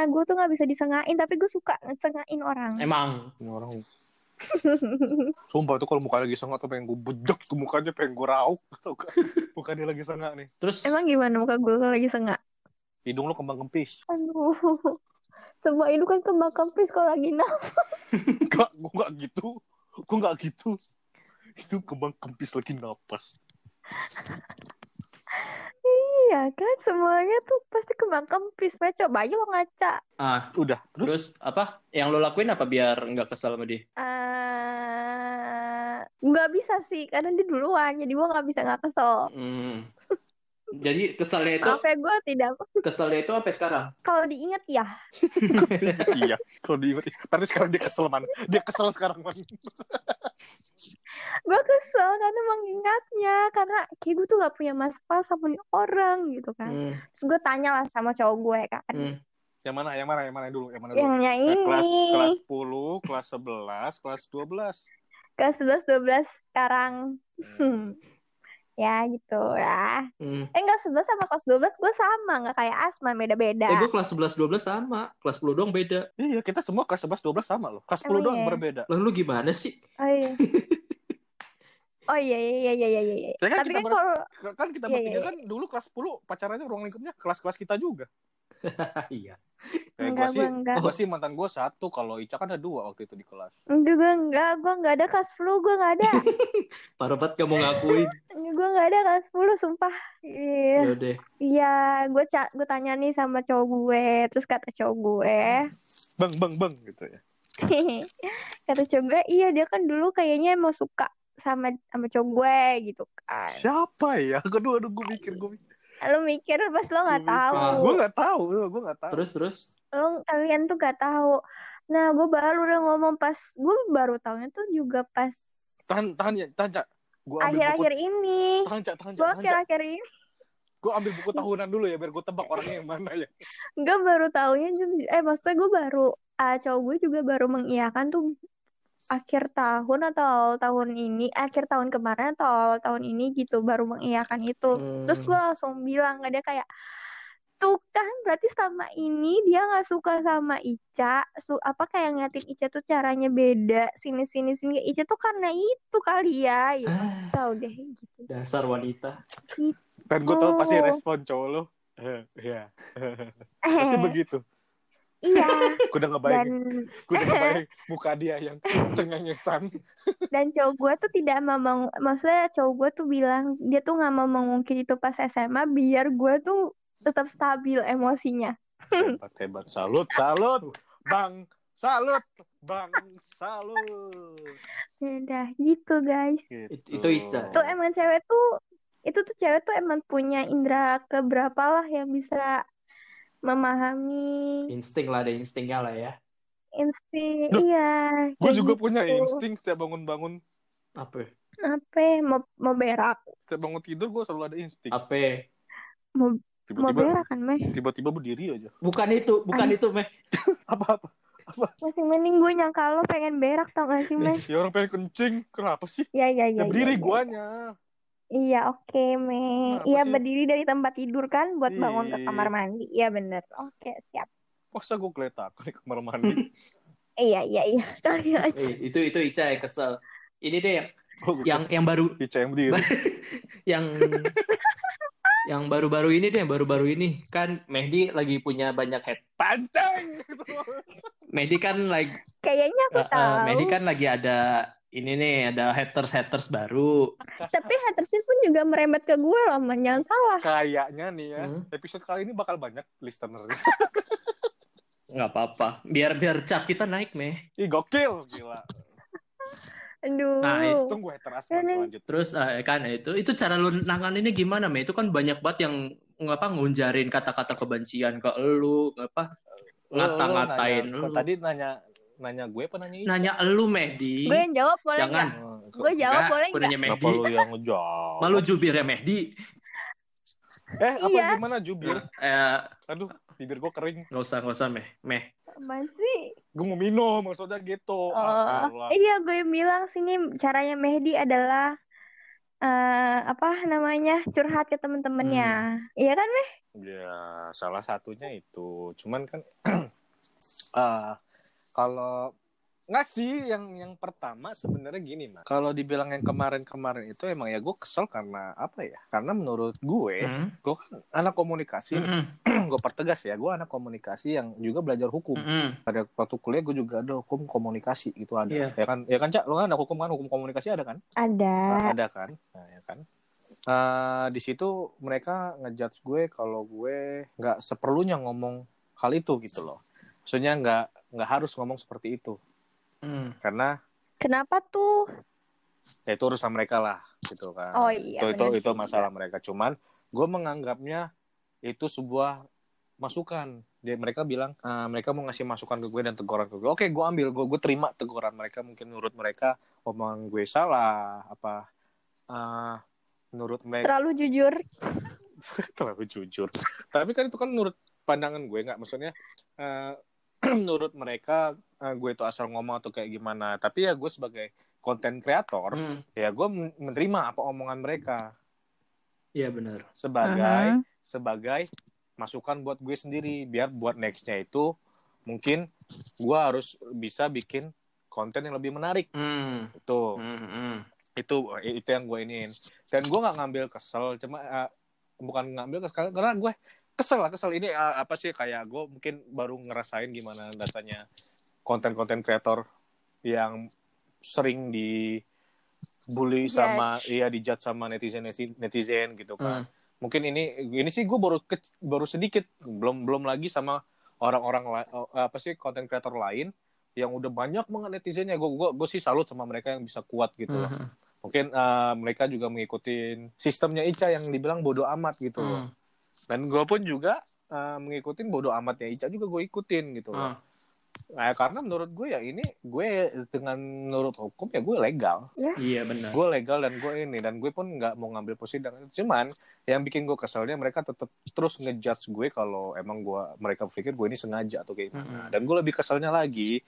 B: gue tuh nggak bisa disengain tapi gue suka sengain orang
D: emang
C: Ini orang Sumpah itu kalau mukanya lagi sengak tuh pengen gue bejek tuh mukanya pengen gue rauk tau gak? Mukanya lagi sengak nih.
D: terus
B: emang gimana muka gue kalau lagi sengak
C: Hidung lo kembang kempis.
B: aduh semua itu kan kembang kempis kalau lagi nafas
C: Enggak, gue enggak gitu. Gue enggak gitu. Itu kembang kempis lagi napas.
B: iya kan semuanya tuh pasti kembang kempis aja lo ngaca
D: ah
C: Udah, terus
D: terus apa yang lo lakuin apa biar nggak kesel sama dia
B: Eh, nggak bisa sih karena dia duluan jadi gue nggak bisa nggak kesel
D: Hmm. jadi keselnya itu
B: maaf ya gue tidak
D: keselnya itu sampai sekarang
B: kalau diinget ya
C: iya. Kalau diinget, berarti sekarang dia kesel man. Dia kesel sekarang man.
B: gue kesel karena mengingatnya karena kayak gue tuh gak punya masalah sama orang gitu kan
D: Hmm,
B: terus gue tanya lah sama cowok gue kan
D: hmm.
C: Yang mana? Yang mana? Yang mana dulu? Yang mana dulu?
B: yang yang
C: Eh, kelas
B: ini
C: kelas 10, kelas 11, kelas 12.
B: kelas 11 12 sekarang
C: Hmm.
B: Ya gitu ya
D: Hmm.
B: eh enggak 11 sama kelas 12 gue sama nggak kayak Asma beda-beda
D: Eh, gue kelas 11-12 sama. Kelas 10 doang beda.
C: Iya, kita semua kelas 11, 12 sama loh. Kelas 10
B: Emang
C: doang
B: iya?
C: berbeda.
D: Lalu lu gimana sih?
B: oh iya oh iya iya iya iya iya iya
C: Ya kan
B: tapi
C: kita
B: kan kalau
C: Kan kita
B: Iya,
C: bertiga
B: iya.
C: kan dulu kelas 10 pacarannya ruang lingkupnya kelas-kelas kita juga.
D: iya.
C: Kayak gue
B: enggak
C: sih,
B: gue enggak
C: gue sih mantan gue satu. Kalau Ica kan ada dua waktu itu di kelas.
B: enggak gue enggak gue enggak ada kelas 10 gue enggak ada
D: Parah banget kamu ngakuin.
B: gue enggak ada kelas 10 sumpah iya
D: Ya udah.
B: Iya, gue ca- gue tanya nih sama cowok gue, terus kata cowok gue,
C: Bang, bang, bang gitu ya.
B: kata cowok gue, iya dia kan dulu kayaknya emang suka sama sama cowok gue gitu kan.
C: Siapa ya? Kedua, aduh gue mikir, gue mikir.
B: Lo mikir pas lo nggak
C: Gua
B: tahu,
C: Gue nggak tahu, gue nggak tahu.
D: Terus terus.
B: lo kalian tuh gak tahu. Nah, gue baru udah ngomong pas, gue baru tahunya tuh juga pas
C: Tahan, tahan ya, tahan cak. Gue ambil buku,
B: akhir-akhir ini.
C: tahan cak, tahan cak,
B: Gue akhir-akhir ini,
C: Gue ambil buku tahunan dulu ya, biar gue tebak orangnya yang mana ya.
B: gue baru tahunya, eh maksudnya gue baru, ah, cowok gue juga baru mengiyakan tuh akhir tahun atau tahun ini, akhir tahun kemarin atau awal tahun ini gitu baru mengiyakan itu. Terus gue
D: Hmm.
B: langsung bilang ke dia kayak, tuh kan berarti selama ini dia nggak suka sama Ica, su apa kayak ngeliatin Ica tuh caranya beda, sini sini sini Ica tuh karena itu kali ya, gitu.
D: Ah,
B: Tahu deh gitu.
D: dasar wanita.
C: Dan gue tahu pasti respon cowok lo. Eh, Iya. Pasti begitu.
B: Iya.
C: Gue udah
B: Dan
C: ngebayangin, gue udah ngebayangin muka dia yang cengengesan.
B: dan cowok gue tuh tidak mau meng- maksudnya cowok gue tuh bilang dia tuh nggak mau mengungkit itu pas SMA biar gue tuh tetap stabil emosinya.
C: Hebat, hebat. Salut, salut. Bang, salut. Bang, salut.
B: Udah gitu guys.
C: Gitu.
D: Itu- itu Ica.
B: Tuh emang cewek tuh itu tuh cewek tuh emang punya indera keberapa lah yang bisa memahami
D: Insting lah, ada instingnya lah ya.
B: insting
C: Duh,
B: iya
C: Gue juga
B: gitu.
C: punya insting setiap bangun-bangun.
D: Apa?
B: apa mau mau berak
C: Setiap bangun tidur gue selalu ada insting.
D: Apa?
B: mau mau
C: Tiba-tiba
B: berak kan meh
C: tiba-tiba berdiri aja.
D: Bukan itu, bukan
B: Ais.
D: itu, Meh.
C: Apa-apa.
B: masih mending gue nyangka lo pengen berak tau gak sih meh
C: Ya orang pengen kencing. Kenapa sih?
B: ya ya ya
C: Ya berdiri
B: ya, ya.
C: guanya.
B: Iya oke Mei.
C: Kenapa
B: Iya
C: sih?
B: berdiri dari tempat tidur kan buat bangun ke kamar mandi. Iya bener. Oke siap.
C: Masa gue geletak di kamar mandi?
B: Iya iya iya. Kali aja.
D: Eh, itu itu Ica yang kesel. Ini deh yang
C: Oh,
D: yang yang baru
C: Ica yang berdiri.
D: yang yang baru-baru ini deh, baru-baru ini kan Mehdi lagi punya banyak head.
C: Pancing!
D: Mehdi kan lagi
B: Kayaknya aku
D: eh,
B: tahu.
D: Mehdi kan lagi ada ini nih, ada haters-haters baru.
B: Tapi hatersnya pun juga merembet ke gue loh, Man. Jangan salah.
C: Kayaknya nih ya,
D: Hmm.
C: episode kali ini bakal banyak listener.
D: nggak apa-apa. Biar biar cap kita naik, Meh.
C: Ih, gokil. Gila.
B: Aduh.
D: Nah, itu.
C: Tunggu hater asman
B: Ini-
C: selanjutnya.
D: Terus eh, kan itu itu cara lu nanganinnya gimana, Meh? Itu kan banyak banget yang ngapa ngunjarin kata-kata kebencian ke lu, apa ngata-ngatain
C: Lu Tadi nanya nanya gue apa nanya Ica?
D: Nanya lu, Mehdi.
B: Gue yang jawab boleh
D: Jangan.
C: Hmm,
B: Gue jawab
D: Enggak,
B: boleh
D: gua
B: nggak?
D: nanya
C: Kenapa
D: Mehdi.
C: lu yang ngejawab?
D: Malu jubir ya, Mehdi.
C: Eh, apa
B: Iya.
C: gimana jubir?
D: Eh,
C: Aduh, bibir gue kering.
D: nggak usah, nggak usah, Meh. Meh.
B: Apaan sih?
C: Gue mau minum, maksudnya gitu.
B: Oh,
C: Ah, Allah.
B: iya gue bilang sini caranya Mehdi adalah eh apa namanya curhat ke temen-temennya. Iya kan Meh?
C: Ya, salah satunya itu. Cuman kan ah, kalau nggak sih yang yang pertama sebenarnya gini mas. Kalau dibilang yang kemarin-kemarin itu emang ya gue kesel karena apa ya? Karena menurut gue
D: Hmm.
C: gue kan anak komunikasi.
D: Mm-mm.
C: gue pertegas ya gue anak komunikasi yang juga belajar hukum.
D: Mm-mm.
C: pada waktu kuliah gue juga ada hukum komunikasi itu ada.
D: Iya.
C: ya kan? Ya kan cak? Lo kan anak hukum kan? Hukum komunikasi ada kan?
B: Ada.
C: Nah, ada kan? Nah, ya kan? Eh, di situ mereka ngejudge gue kalau gue nggak seperlunya ngomong hal itu gitu loh. Maksudnya nggak nggak harus ngomong seperti itu
D: Mm.
C: karena
B: Kenapa tuh?
C: ya itu urusan mereka lah gitu kan
B: Oh iya.
C: itu itu
B: bener
C: itu
B: juga.
C: masalah mereka cuman gue menganggapnya itu sebuah masukan jadi mereka bilang eh, mereka mau ngasih masukan ke gue dan teguran ke gue oke gue ambil gue gue terima teguran mereka mungkin menurut mereka omongan gue salah apa eh, menurut mereka
B: Terlalu jujur.
C: terlalu jujur tapi kan itu kan menurut pandangan gue nggak maksudnya eh, menurut mereka eh, gue itu asal ngomong atau kayak gimana. Tapi ya gue sebagai konten kreator
D: Hmm,
C: ya gue men- menerima apa omongan mereka.
D: Iya benar.
C: sebagai
B: Mhm.
C: sebagai masukan buat gue sendiri. Biar buat nextnya itu mungkin gue harus bisa bikin konten yang lebih menarik.
D: Hmm,
C: itu.
D: Hmm, hmm.
C: itu itu yang gue iniin. Dan gue nggak ngambil kesel cuma eh, bukan ngambil kesel karena gue kesel lah kesel. Ini eh, apa sih kayak gue mungkin baru ngerasain gimana rasanya konten-konten kreator yang sering di bully sama iya dijat sama netizen netizen gitu kan.
D: Hmm.
C: mungkin ini ini sih gue baru kec- baru sedikit belum belum lagi sama orang-orang apa sih konten kreator lain yang udah banyak banget netizennya. Gue gue gue sih salut sama mereka yang bisa kuat gitu
D: Hmm,
C: mungkin eh, mereka juga mengikuti sistemnya Ica yang dibilang bodoh amat gitu loh.
D: Hmm.
C: Dan gue pun juga eh, mengikuti bodoh amatnya Ica juga gue ikutin gitu loh
D: Hmm.
C: Nah, karena menurut gue ya ini gue dengan menurut hukum ya gue legal
D: Iya benar.
C: gue legal dan gue ini dan gue pun nggak mau ngambil posisi dan cuman yang bikin gue keselnya mereka tetap terus ngejudge gue kalau emang gue mereka pikir gue ini sengaja atau kayak gimana
D: Mm-mm.
C: dan gue lebih keselnya lagi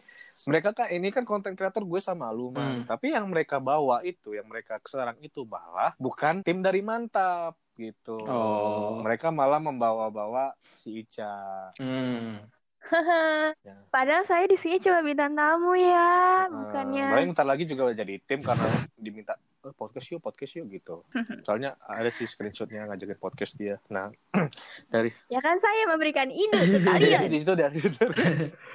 C: mereka kan ini kan konten kreator gue sama lu man
D: Hmm.
C: tapi yang mereka bawa itu yang mereka sekarang itu malah bukan tim dari mantap gitu
D: Oh.
C: mereka malah membawa-bawa si Ica
D: Hmm.
C: Ya.
B: Padahal saya di sini cuma bintang tamu ya,
C: Eh,
B: bukannya.
C: paling bentar lagi juga udah jadi tim karena diminta "Eh, podcast yuk podcast yuk gitu soalnya ada sih screenshotnya ngajakin podcast dia nah dari
B: Ya kan saya memberikan ide ke kalian.
C: di situ dari dari,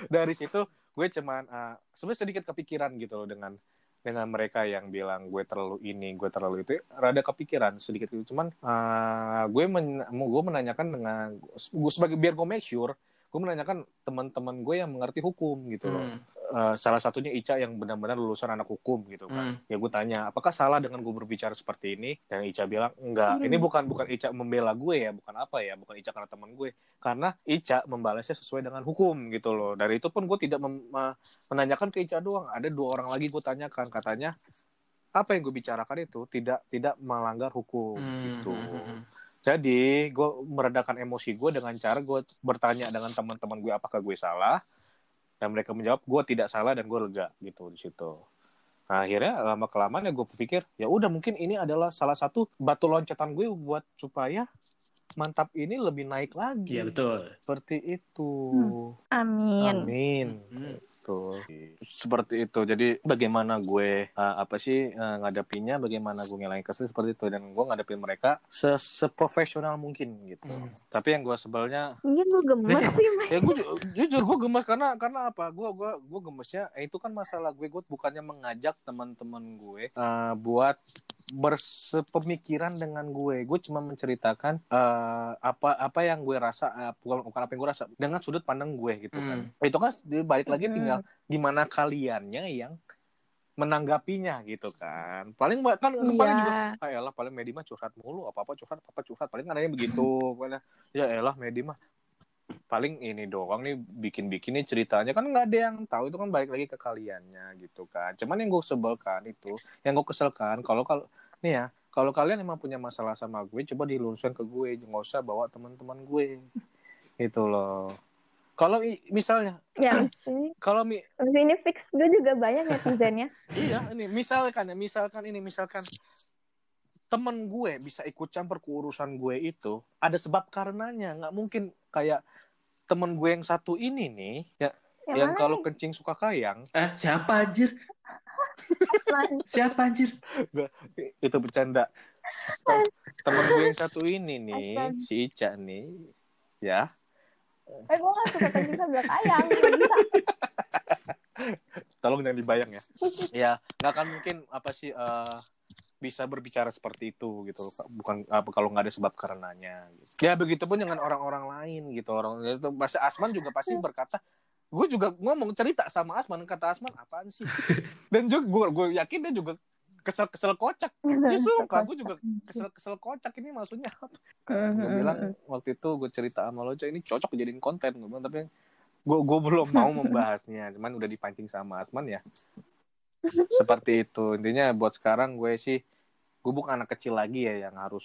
C: dari situ gue cuman uh, sebenarnya sedikit kepikiran gitu loh dengan dengan mereka yang bilang gue terlalu ini gue terlalu itu rada kepikiran sedikit gitu cuman uh, gue men, gue menanyakan dengan gue sebagai biar gue make sure gue menanyakan teman-teman gue yang mengerti hukum gitu loh
D: Hmm.
C: Uh, salah satunya Ica yang benar-benar lulusan anak hukum gitu kan
D: Hmm.
C: ya gue tanya apakah salah dengan gue berbicara seperti ini dan Ica bilang enggak
B: Hmm.
C: ini bukan bukan Ica membela gue ya bukan apa ya bukan Ica karena teman gue karena Ica membalasnya sesuai dengan hukum gitu loh dari itu pun gue tidak menanyakan ke Ica doang ada dua orang lagi gue tanyakan katanya apa yang gue bicarakan itu tidak tidak melanggar hukum
D: Hmm.
C: gitu
D: Hmm.
C: Jadi gue meredakan emosi gue dengan cara gue bertanya dengan teman-teman gue apakah gue salah dan mereka menjawab gue tidak salah dan gue lega gitu di situ. Nah, akhirnya lama kelamaan ya gue pikir ya udah mungkin ini adalah salah satu batu loncatan gue buat supaya mantap ini lebih naik lagi.
D: Iya betul.
C: Seperti itu.
B: Amin.
C: Amin.
D: Hmm.
C: Tuh. Seperti itu. Jadi bagaimana gue uh, apa sih uh, ngadapinya, bagaimana gue ngilangin kesel seperti itu dan gue ngadepin mereka se seprofesional mungkin gitu.
D: Hmm.
C: Tapi yang gue sebelnya
B: Mungkin gue gemes sih,
C: ya gue ju- jujur gue gemes karena karena apa gue gue gue gemesnya eh, itu kan masalah gue gue bukannya mengajak teman-teman gue uh, buat bersepemikiran dengan gue. Gue cuma menceritakan uh, apa apa yang gue rasa uh, bukan bukan apa yang gue rasa dengan sudut pandang gue gitu kan. Itu kan balik lagi
B: Hmm.
C: tinggal gimana kaliannya yang menanggapinya gitu kan. Paling kan paling juga ah elah paling Medi mah curhat mulu apa apa curhat apa apa curhat. Paling adanya begitu Paling, ya elah Medi mah paling ini doang nih bikin bikin nih ceritanya kan nggak ada yang tahu itu kan balik lagi ke kaliannya gitu kan cuman yang gue sebelkan itu yang gue keselkan kalau kalau nih ya kalau kalian emang punya masalah sama gue coba diluruskan ke gue nggak usah bawa teman-teman gue itu loh kalau misalnya
B: Ya,
C: kalau mi
B: sini fix gue juga banyak netizennya.
C: Iya, ini misalkan ya, misalkan ini, misalkan temen gue bisa ikut campur ke urusan gue itu, ada sebab karenanya. Nggak mungkin kayak temen gue yang satu ini nih, ya,
B: Yang
C: yang kalau kencing suka kayang,
D: Eh siapa anjir? Siapa anjir?
C: itu bercanda. Temen gue yang satu ini nih,
B: Astaga.
C: si Ica nih, ya,
B: Eh, gue gak suka kencing sambil ayam. Gak bisa.
C: tolong jangan dibayang ya. ya, nggak akan mungkin apa sih eh, bisa berbicara seperti itu gitu bukan apa kalau nggak ada sebab karenanya gitu. ya begitupun dengan orang-orang lain gitu orang itu pasti Asman juga pasti berkata gue juga ngomong cerita sama Asman kata Asman apaan sih dan juga gue gue yakin dia juga kesel-kesel kocak. Ya suka, gue juga kesel-kesel kocak ini maksudnya apa? Gue bilang waktu itu gue cerita sama lo, "Cok, ini cocok jadiin konten. Gue bilang, tapi gue gue belum mau membahasnya. Cuman udah dipancing sama Asman ya. Seperti itu. Intinya buat sekarang gue sih, gue bukan anak kecil lagi ya yang harus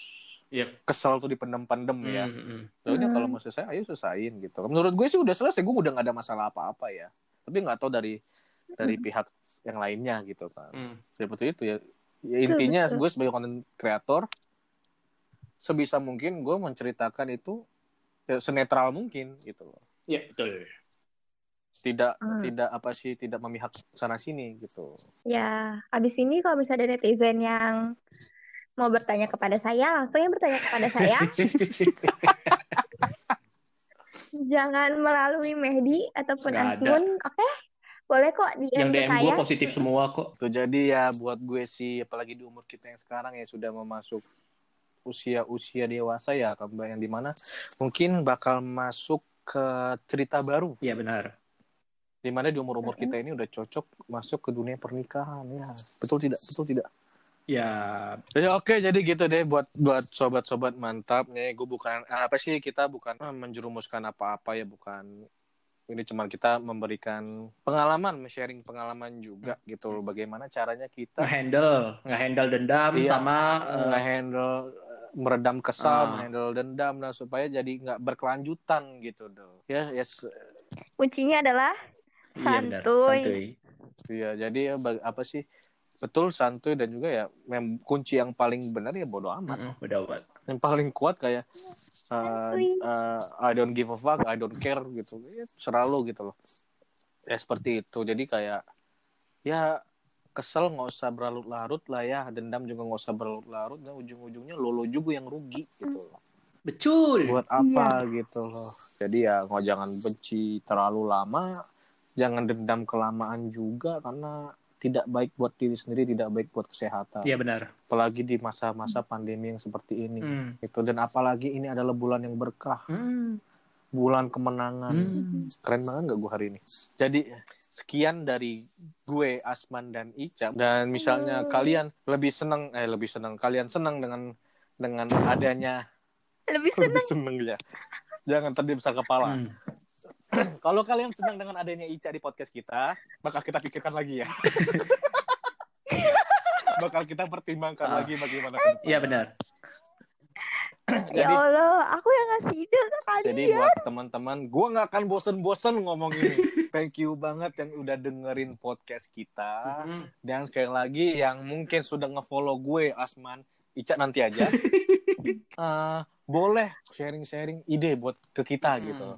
D: Iya.
C: kesel tuh dipendem-pendem ya.
D: Hmm, hmm.
C: Soalnya
B: Hmm.
C: kalau mau selesai, ayo selesaiin gitu. Menurut gue sih udah selesai, gue udah gak ada masalah apa-apa ya. Tapi nggak tahu dari dari pihak yang lainnya gitu kan.
D: Hmm.
C: Seperti itu ya. Ya, intinya
B: betul.
C: gue sebagai konten kreator sebisa mungkin gue menceritakan itu ya, senetral mungkin gitu loh.
D: Iya, betul.
C: Tidak
B: Hmm.
C: tidak apa sih tidak memihak sana sini gitu.
B: Ya, abis ini kalau misalnya ada netizen yang mau bertanya kepada saya, langsung ya bertanya kepada saya. Jangan melalui Mehdi ataupun. Asmun, oke? Boleh kok DM
D: Yang DM
B: saya.
D: gue positif semua kok.
C: Tuh jadi ya buat gue sih apalagi di umur kita yang sekarang ya sudah memasuk usia-usia dewasa ya yang di mana mungkin bakal masuk ke cerita baru
D: Iya benar.
C: Di mana di umur-umur kita ini udah cocok masuk ke dunia pernikahan ya. Betul tidak? Betul tidak?
D: Ya,
C: Ya oke jadi gitu deh buat buat sobat-sobat mantap nih. Gue bukan apa sih kita bukan eh, menjerumuskan apa-apa ya bukan. Ini cuma kita memberikan pengalaman sharing pengalaman juga gitu loh. Bagaimana caranya kita
D: nge-handle, nge-handle dendam
C: Iya.
D: sama eh,
C: nge-handle meredam kesal,
D: Ah.
C: nge-handle dendam dan supaya jadi nggak berkelanjutan gitu dong. Ya, yes.
B: Kuncinya adalah
D: iya
B: santuy.
D: santuy.
C: Ya, jadi ya apa sih? Betul santuy dan juga ya mem- kunci yang paling benar ya bodo amat.
D: Mm-mm, Udah obat.
C: Yang paling kuat kayak uh, uh, I don't give a fuck, I don't care gitu. Ya, selalu gitu loh. Ya seperti itu. Jadi kayak ya kesel nggak usah berlarut-larut lah ya dendam juga nggak usah berlarut-larut dan ujung-ujungnya lolo juga yang rugi gitu loh.
D: Betul.
C: buat apa gitu loh jadi ya nggak jangan benci terlalu lama jangan dendam kelamaan juga karena tidak baik buat diri sendiri tidak baik buat kesehatan
D: Iya benar.
C: apalagi di masa-masa pandemi yang seperti ini
D: Hmm.
C: itu dan apalagi ini adalah bulan yang berkah
D: Hmm.
C: bulan kemenangan
D: Hmm.
C: keren banget gak gue hari ini jadi sekian dari gue Asman dan Ica dan misalnya kalian lebih senang eh lebih senang kalian senang dengan dengan adanya
B: Lebih senang.
C: lebih seneng ya jangan tadi besar kepala
D: Hmm.
C: kalau kalian senang dengan adanya Ica di podcast kita bakal kita pikirkan lagi ya bakal kita pertimbangkan
D: Ah.
C: lagi bagaimana.
D: Iya benar.
B: Ya
C: jadi
B: Allah, aku yang ngasih ide ke kalian.
C: jadi buat teman-teman gue nggak akan bosen-bosen ngomong ini thank you banget yang udah dengerin podcast kita
D: Hmm.
C: dan sekali lagi yang mungkin sudah ngefollow gue Asman Ica nanti aja Eh, boleh sharing-sharing ide buat ke kita
D: Hmm.
C: gitu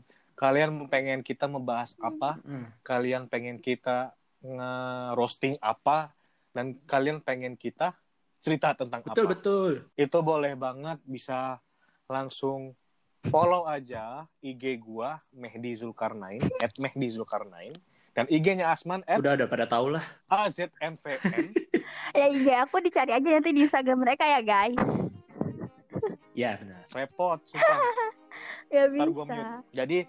C: kalian pengen kita membahas apa
D: Hmm.
C: kalian pengen kita nge-roasting apa dan kalian pengen kita cerita tentang
D: Betul
C: apa
D: betul.
C: itu boleh banget bisa langsung follow aja IG gua Mehdi Zulkarnain at Mehdi Zulkarnain dan IG-nya Asman at
D: Udah udah pada tahu lah.
C: AZMVN
B: Ya iya, aku dicari aja nanti di Instagram mereka ya guys.
D: Iya benar.
C: repot sumpah
B: Ya
C: gua
B: bisa.
C: jadi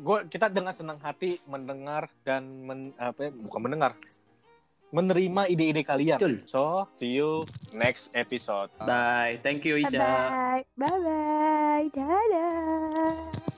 C: gua kita dengan senang hati mendengar dan men, apa ya, bukan mendengar menerima ide-ide kalian
D: Betul.
C: so see you next episode
D: Bye. Thank you
B: Bye
D: Ica.
B: bye. Bye bye. Dadah.